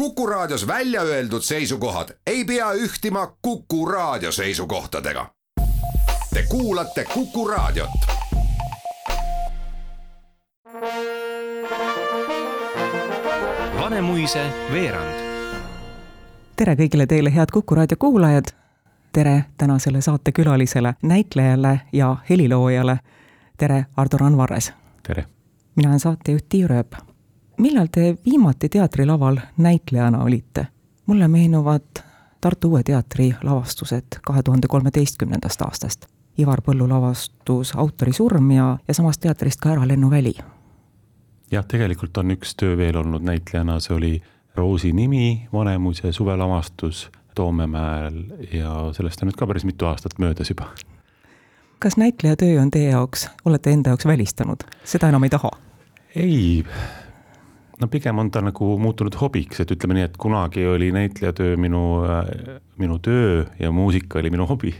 Kuku Raadios välja öeldud seisukohad ei pea ühtima Kuku Raadio seisukohtadega. Te kuulate Kuku Raadiot. Vanemuise veerand. tere kõigile teile, head Kuku raadio kuulajad. tere tänasele saatekülalisele, näitlejale ja heliloojale. tere, Ardo Randvares. tere! mina olen saatejuht Tiia Rööp. Millal te viimati teatrilaval näitlejana olite? mulle meenuvad Tartu Uue Teatri lavastused kahe tuhande kolmeteistkümnendast aastast. Ivar Põllu lavastus Autori surm ja, ja samast teatrist ka Äralennuväli. jah, tegelikult on üks töö veel olnud näitlejana, see oli Roosi nimi, Vanemuise suvelavastus Toomemäel ja sellest on nüüd ka päris mitu aastat möödas juba. kas näitlejatöö on teie jaoks, olete enda jaoks välistanud, seda enam ei taha? ei, no pigem on ta nagu muutunud hobiks, et ütleme nii, et kunagi oli näitlejatöö minu, minu töö ja muusika oli minu hobi.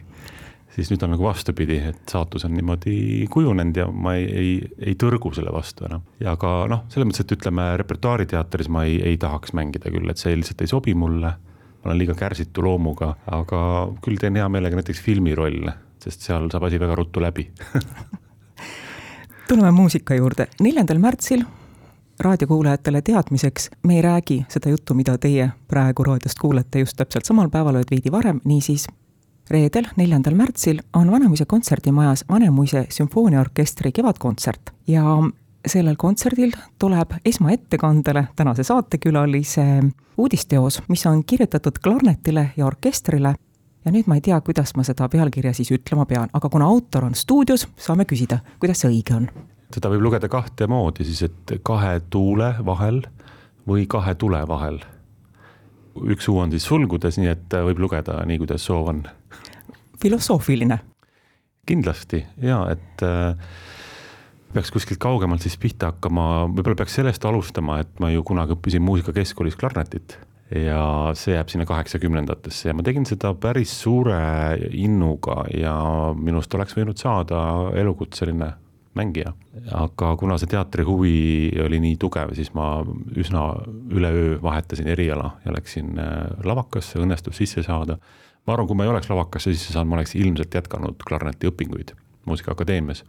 siis nüüd on nagu vastupidi, et saatus on niimoodi kujunenud ja ma ei, ei, ei tõrgu selle vastu enam. ja ka noh, selles mõttes, et ütleme repertuaariteatris ma ei, ei tahaks mängida küll, et see lihtsalt ei sobi mulle. ma olen liiga kärsitu loomuga, aga küll teen hea meelega näiteks filmirolle, sest seal saab asi väga ruttu läbi tuleme muusika juurde, neljandal märtsil raadiokuulajatele teadmiseks, me ei räägi seda juttu, mida teie praegu raadiost kuulete just täpselt samal päeval, vaid veidi varem, niisiis reedel, neljandal märtsil on Vanemuise kontserdimajas Vanemuise sümfooniaorkestri kevadkontsert ja sellel kontserdil tuleb esmaettekandele tänase saatekülalise uudisteos, mis on kirjutatud klarnetile ja orkestrile. ja nüüd ma ei tea, kuidas ma seda pealkirja siis ütlema pean, aga kuna autor on stuudios, saame küsida, kuidas see õige on seda võib lugeda kahte moodi siis, et kahe tuule vahel või kahe tule vahel. üks U on siis sulgudes, nii et võib lugeda nii, kuidas soov on. filosoofiline. kindlasti ja et äh, peaks kuskilt kaugemalt siis pihta hakkama, võib-olla peaks sellest alustama, et ma ju kunagi õppisin muusikakeskkoolis klarnetit ja see jääb sinna kaheksakümnendatesse ja ma tegin seda päris suure innuga ja minust oleks võinud saada elukutseline mängija. aga kuna see teatrihuvi oli nii tugev, siis ma üsna üleöö vahetasin eriala ja läksin lavakasse, õnnestus sisse saada. ma arvan, kui ma ei oleks lavakasse sisse saanud, ma oleks ilmselt jätkanud klarneti õpinguid Muusikaakadeemias.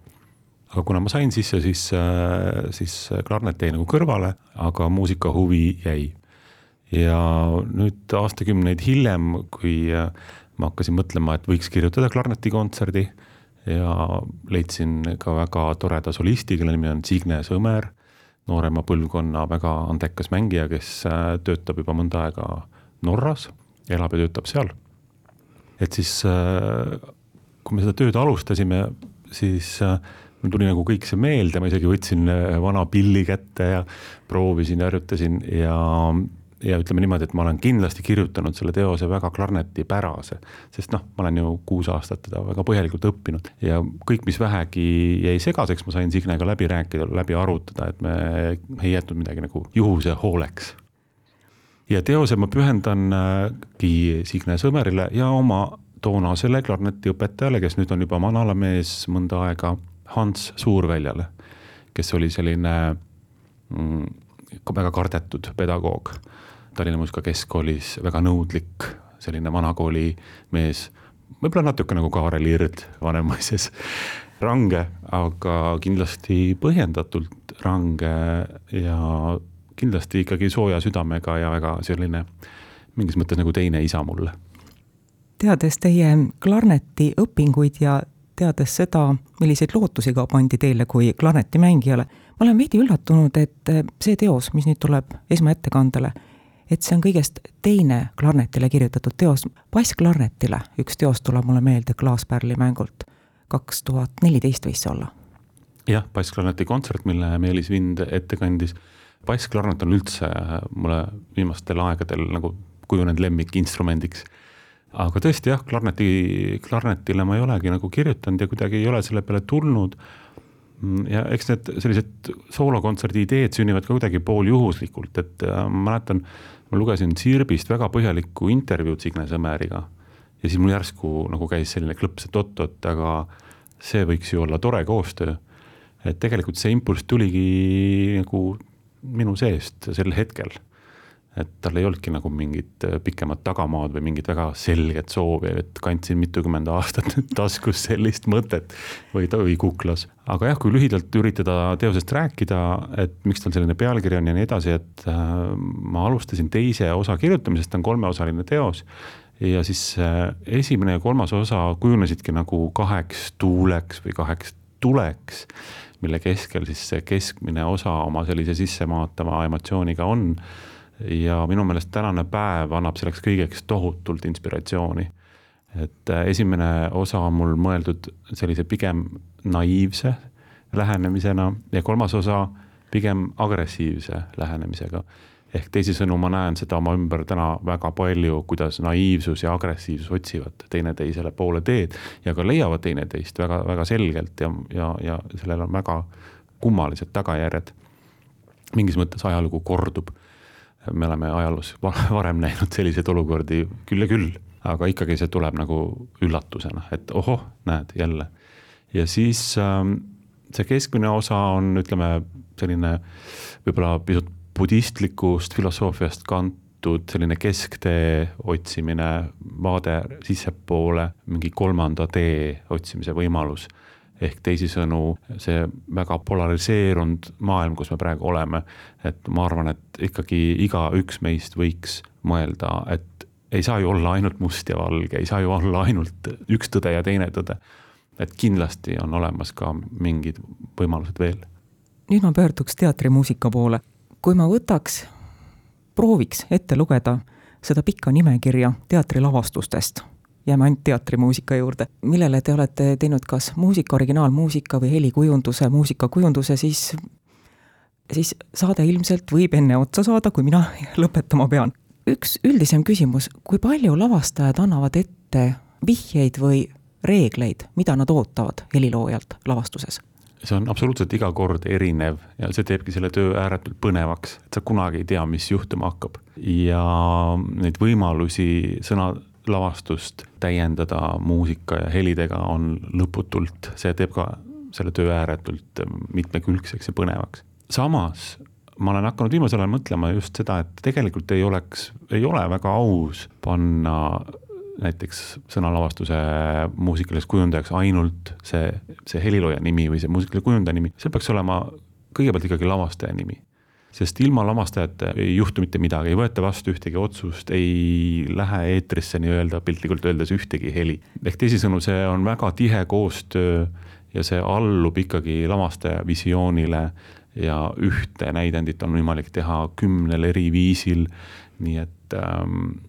aga kuna ma sain sisse, siis, siis klarnet jäi nagu kõrvale, aga muusikahuvi jäi. ja nüüd aastakümneid hiljem, kui ma hakkasin mõtlema, et võiks kirjutada klarnetikontserdi ja leidsin ka väga toreda solisti, kelle nimi on Signe Sõmer, noorema põlvkonna väga andekas mängija, kes äh, töötab juba mõnda aega Norras, elab ja töötab seal. et siis, äh, kui me seda tööd alustasime, siis äh, mul tuli nagu kõik see meelde, ma isegi võtsin vana pilli kätte ja proovisin harjutasin ja ja ütleme niimoodi, et ma olen kindlasti kirjutanud selle teose väga klarnetipärase, sest noh, ma olen ju kuus aastat teda väga põhjalikult õppinud ja kõik, mis vähegi jäi segaseks, ma sain Signega läbi rääkida, läbi arutada, et me ei jätnud midagi nagu juhuse hooleks. ja teose ma pühendangi Signe Sõmerile ja oma toonasele klarnetiõpetajale, kes nüüd on juba manalamees mõnda aega, Hans Suurväljale, kes oli selline mm, väga kardetud pedagoog Tallinna Muusikakeskkoolis väga nõudlik, selline vanakooli mees, võib-olla natuke nagu Kaarel Ird Vanemuises, range, aga kindlasti põhjendatult range ja kindlasti ikkagi sooja südamega ja väga selline mingis mõttes nagu teine isa mulle. teades teie klarneti õpinguid ja teades seda, milliseid lootusi ka pandi teile kui klarnetimängijale, ma olen veidi üllatunud, et see teos, mis nüüd tuleb esmaettekandele et see on kõigest teine klarnetile kirjutatud teos, Bass klarnetile, üks teos tuleb mulle meelde Klaaspärli mängult, kaks tuhat neliteist võis see olla. jah, Bass klarneti kontsert, mille Meelis Vind ette kandis. Bass klarnet on üldse mulle viimastel aegadel nagu kujunenud lemmikinstrumendiks. aga tõesti jah, klarneti, klarnetile ma ei olegi nagu kirjutanud ja kuidagi ei ole selle peale tulnud ja eks need sellised soolokontserdi ideed sünnivad ka kuidagi pooljuhuslikult, et äh, ma mäletan, ma lugesin Sirbist väga põhjalikku intervjuud Signe Sõmeriga ja siis mul järsku nagu käis selline klõps, et oot-oot, aga see võiks ju olla tore koostöö. et tegelikult see impulss tuligi nagu minu seest sel hetkel. Et tal ei olnudki nagu mingit äh, pikemat tagamaad või mingit väga selget soovi, et kandsin mitukümmend aastat taskus sellist mõtet või, või kuklas. aga jah, kui lühidalt üritada teosest rääkida, et miks tal selline pealkiri on ja nii edasi, et äh, ma alustasin teise osa kirjutamisest, ta on kolmeosaline teos ja siis äh, esimene ja kolmas osa kujunesidki nagu kaheks tuuleks või kaheks tuleks, mille keskel siis see keskmine osa oma sellise sissemaatava emotsiooniga on ja minu meelest tänane päev annab selleks kõigeks tohutult inspiratsiooni. et äh, esimene osa on mul mõeldud sellise pigem naiivse lähenemisena ja kolmas osa pigem agressiivse lähenemisega. ehk teisisõnu, ma näen seda oma ümber täna väga palju, kuidas naiivsus ja agressiivsus otsivad teineteisele poole teed ja ka leiavad teineteist väga, väga selgelt ja, ja, ja sellel on väga kummalised tagajärjed. mingis mõttes ajalugu kordub me oleme ajaloos varem näinud selliseid olukordi küll ja küll, aga ikkagi see tuleb nagu üllatusena, et ohoh, näed jälle. ja siis ähm, see keskmine osa on, ütleme, selline võib-olla pisut budistlikust filosoofiast kantud selline kesktee otsimine, vaade sissepoole, mingi kolmanda tee otsimise võimalus ehk teisisõnu, see väga polariseerunud maailm, kus me praegu oleme, et ma arvan, et ikkagi igaüks meist võiks mõelda, et ei saa ju olla ainult must ja valge, ei saa ju olla ainult üks tõde ja teine tõde. et kindlasti on olemas ka mingid võimalused veel. nüüd ma pöörduks teatrimuusika poole. kui ma võtaks, prooviks ette lugeda seda pikka nimekirja teatrilavastustest jääme ainult teatrimuusika juurde, millele te olete teinud kas muusika, originaalmuusika või helikujunduse, muusikakujunduse, siis siis saade ilmselt võib enne otsa saada, kui mina lõpetama pean. üks üldisem küsimus, kui palju lavastajad annavad ette vihjeid või reegleid, mida nad ootavad heliloojalt lavastuses? see on absoluutselt iga kord erinev ja see teebki selle töö ääretult põnevaks, et sa kunagi ei tea, mis juhtuma hakkab. ja neid võimalusi sõna lavastust täiendada muusika ja helidega on lõputult, see teeb ka selle töö ääretult mitmekülgseks ja põnevaks. samas ma olen hakanud viimasel ajal mõtlema just seda, et tegelikult ei oleks, ei ole väga aus panna näiteks sõnalavastuse muusikaliseks kujundajaks ainult see, see helilooja nimi või see muusikaline kujundaja nimi, see peaks olema kõigepealt ikkagi lavastaja nimi sest ilma lavastajata ei juhtu mitte midagi, ei võeta vastu ühtegi otsust, ei lähe eetrisse nii-öelda piltlikult öeldes ühtegi heli. ehk teisisõnu, see on väga tihe koostöö ja see allub ikkagi lavastaja visioonile ja ühte näidendit on võimalik teha kümnel eri viisil. nii et ähm,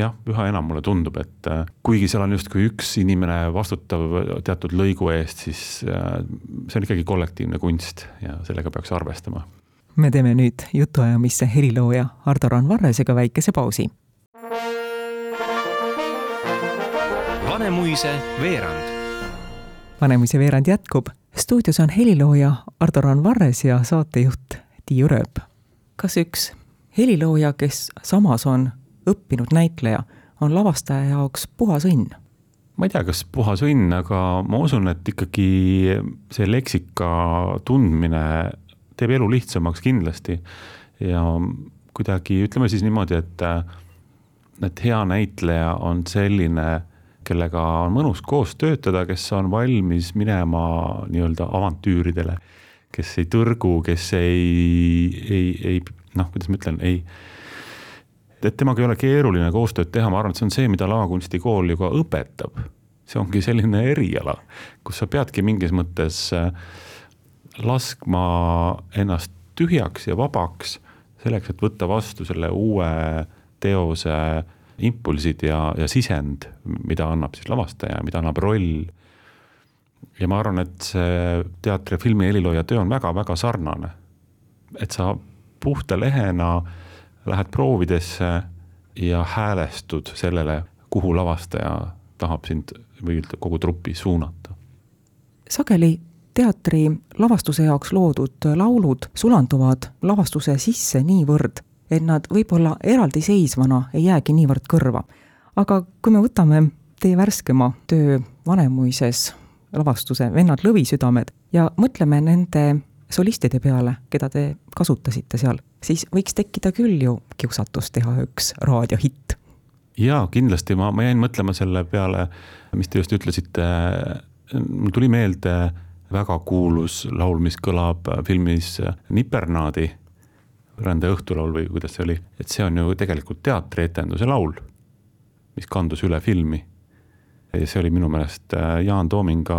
jah, üha enam mulle tundub, et äh, kuigi seal on justkui üks inimene vastutav teatud lõigu eest, siis äh, see on ikkagi kollektiivne kunst ja sellega peaks arvestama me teeme nüüd jutuajamisse helilooja Hardo Randvarresega väikese pausi. Vanemuise veerand. Vanemuise veerand jätkub. stuudios on helilooja Ardo Randvarres ja saatejuht Tiiu Rööp. kas üks helilooja, kes samas on õppinud näitleja, on lavastaja jaoks puhas õnn? ma ei tea, kas puhas õnn, aga ma usun, et ikkagi see leksika tundmine teeb elu lihtsamaks kindlasti. ja kuidagi ütleme siis niimoodi, et, et hea näitleja on selline, kellega on mõnus koos töötada, kes on valmis minema nii-öelda avantüüridele, kes ei tõrgu, kes ei, ei, ei noh, kuidas ma ütlen, ei et temaga ei ole keeruline koostööd teha, ma arvan, et see on see, mida lavakunstikool ju ka õpetab. see ongi selline eriala, kus sa peadki mingis mõttes äh, laskma ennast tühjaks ja vabaks selleks, et võtta vastu selle uue teose impulsid ja, ja sisend, mida annab siis lavastaja, mida annab roll. ja ma arvan, et see teatri ja filmi helilooja töö on väga-väga sarnane. et sa puhta lehena lähed proovidesse ja häälestud sellele, kuhu lavastaja tahab sind või kogu trupi suunata. sageli teatri lavastuse jaoks loodud laulud sulanduvad lavastuse sisse niivõrd, et nad võib-olla eraldiseisvana ei jäägi niivõrd kõrva. aga kui me võtame teie värskema töö Vanemuises lavastuse Vennad lõvisüdamed ja mõtleme nende solistide peale, keda te kasutasite seal, siis võiks tekkida küll ju kiusatus teha üks raadiohitt. jaa, kindlasti ma, ma jäin mõtlema selle peale, mis te just ütlesite. mul tuli meelde väga kuulus laul, mis kõlab filmis Nipernaadi, Rände õhtulaul või kuidas see oli, et see on ju tegelikult teatrietenduse laul, mis kandus üle filmi. ja see oli minu meelest Jaan Toominga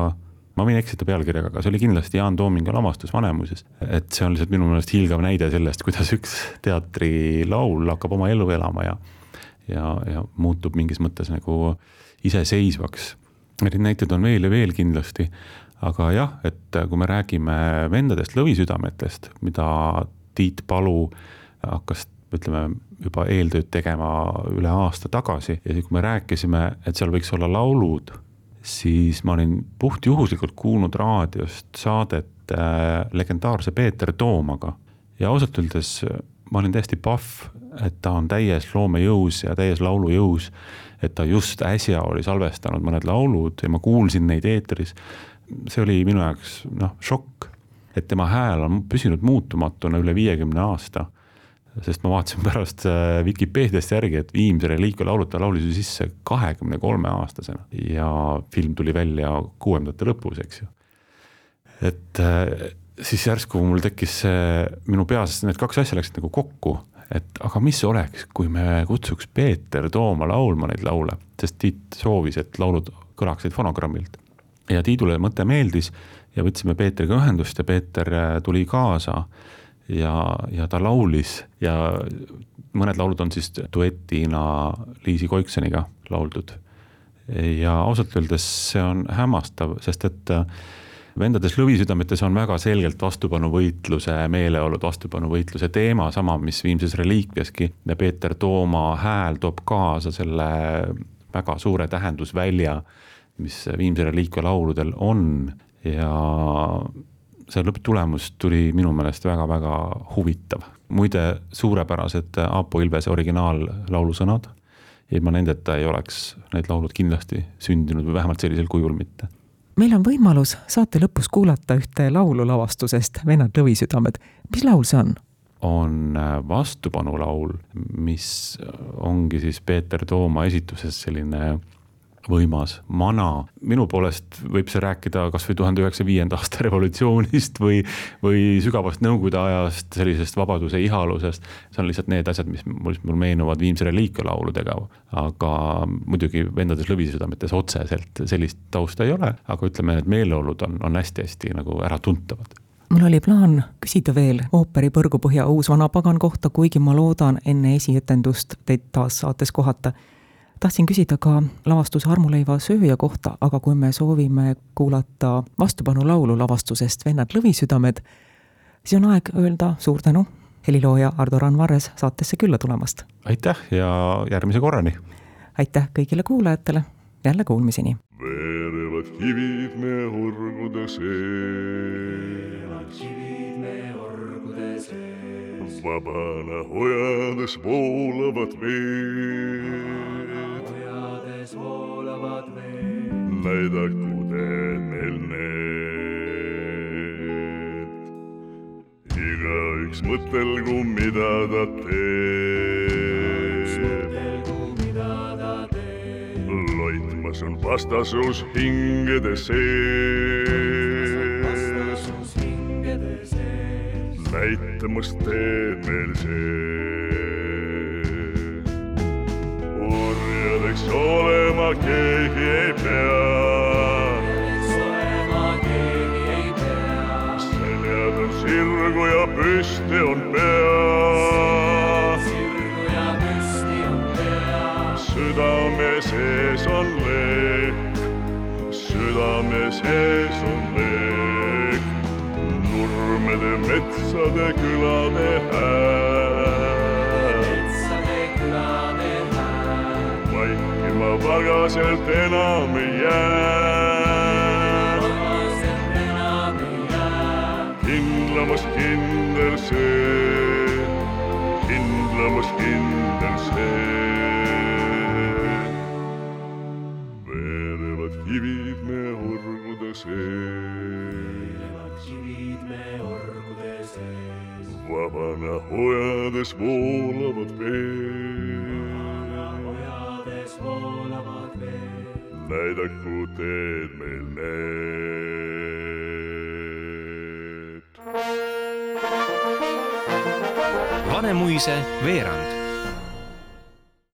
ma võin eksida pealkirjaga, aga see oli kindlasti Jaan Toominga lavastus Vanemuises. et see on lihtsalt minu meelest hiilgav näide sellest, kuidas üks teatrilaul hakkab oma elu elama ja, ja, ja muutub mingis mõttes nagu iseseisvaks. Neid näiteid on veel ja veel kindlasti, aga jah, et kui me räägime vendadest lõvisüdametest, mida Tiit Palu hakkas, ütleme juba eeltööd tegema üle aasta tagasi ja kui me rääkisime, et seal võiks olla laulud siis ma olin puhtjuhuslikult kuulnud raadiost saadet äh, legendaarse Peeter Toomaga ja ausalt öeldes ma olin täiesti pahv, et ta on täies loomejõus ja täies laulujõus. et ta just äsja oli salvestanud mõned laulud ja ma kuulsin neid eetris. See oli minu jaoks noh, šokk, et tema hääl on püsinud muutumatuna üle viiekümne aasta sest ma vaatasin pärast äh, Vikipeediast järgi, et Viimse reliikvia laulud ta laulis ju sisse kahekümne kolme aastasena ja film tuli välja kuuekümnendate lõpus, eks ju. et äh, siis järsku mul tekkis see minu peas, need kaks asja läksid nagu kokku, et aga mis oleks, kui me kutsuks Peeter Tooma laulma neid laule, sest Tiit soovis, et laulud kõlaksid fonogrammilt. Ja Tiidule mõte meeldis ja võtsime Peetriga ühendust ja Peeter äh, tuli kaasa ja, ja ta laulis ja mõned laulud on siis duetina Liisi Koiksoniga lauldud. ja ausalt öeldes see on hämmastav, sest et äh, vendades lõvisüdametes on väga selgelt vastupanuvõitluse meeleolud, vastupanuvõitluse teema, sama, mis Viimses reliikviaski ja Peeter Tooma hääl toob kaasa selle väga suure tähendusvälja, mis Viimse reliikvia lauludel on ja see lõpptulemus tuli minu meelest väga-väga huvitav. muide, suurepärased Aapo Ilvese originaallaulu sõnad. ilma nendeta ei oleks need laulud kindlasti sündinud või vähemalt sellisel kujul mitte. meil on võimalus saate lõpus kuulata ühte laulu lavastusest Vennad lõvisüdamed. mis laul see on? on vastupanulaul, mis ongi siis Peeter Tooma esituses selline võimas, mana. minu poolest võib see rääkida kasvõi tuhande üheksasaja viienda aasta revolutsioonist või, või sügavast nõukogude ajast, sellisest vabaduse ihalusest. see on lihtsalt need asjad, mis mul, mul meenuvad Viimse reliikvia lauludega. aga muidugi Vendades lõvisüdametes otseselt sellist tausta ei ole, aga ütleme, need meeleolud on, on hästi-hästi nagu äratuntavad mul oli plaan küsida veel ooperi Põrgupõhja uus vanapagan kohta, kuigi ma loodan enne esietendust teid taas saates kohata tahtsin küsida ka lavastuse Armuleiva sööja kohta, aga kui me soovime kuulata vastupanulaulu lavastusest Vennad lõvisüdamed, siis on aeg öelda suur tänu helilooja Ardo Randvares saatesse külla tulemast. aitäh ja järgmise korrani! aitäh kõigile kuulajatele, jälle kuulmiseni! veerevad kivid me orgude sees. kivid me orgude sees. vabana hojades voolavad veed voolavad veed. näidaku te neil need. igaüks mõtelgu, mida ta teeb. mõtelgu, mida ta teeb. loitmas on vastasus hingede sees. vastasus hingede sees. näitamas teed meil see. Olema keegi ei pea. olema keegi ei pea. seljad on sirgu ja püsti on pea. sirgu ja püsti on pea. südame sees on leek, südame sees on leek. nurmede, metsade, külade hääl. Vaikima pagaselt enam ei jää. kindlamas kindel see, kindlamas kindel see. veerevad kivid me orgude sees, kivid me orgude sees. vaban vanahojades voolavad veed. Näidaku teed meil need. Vanemuise veerand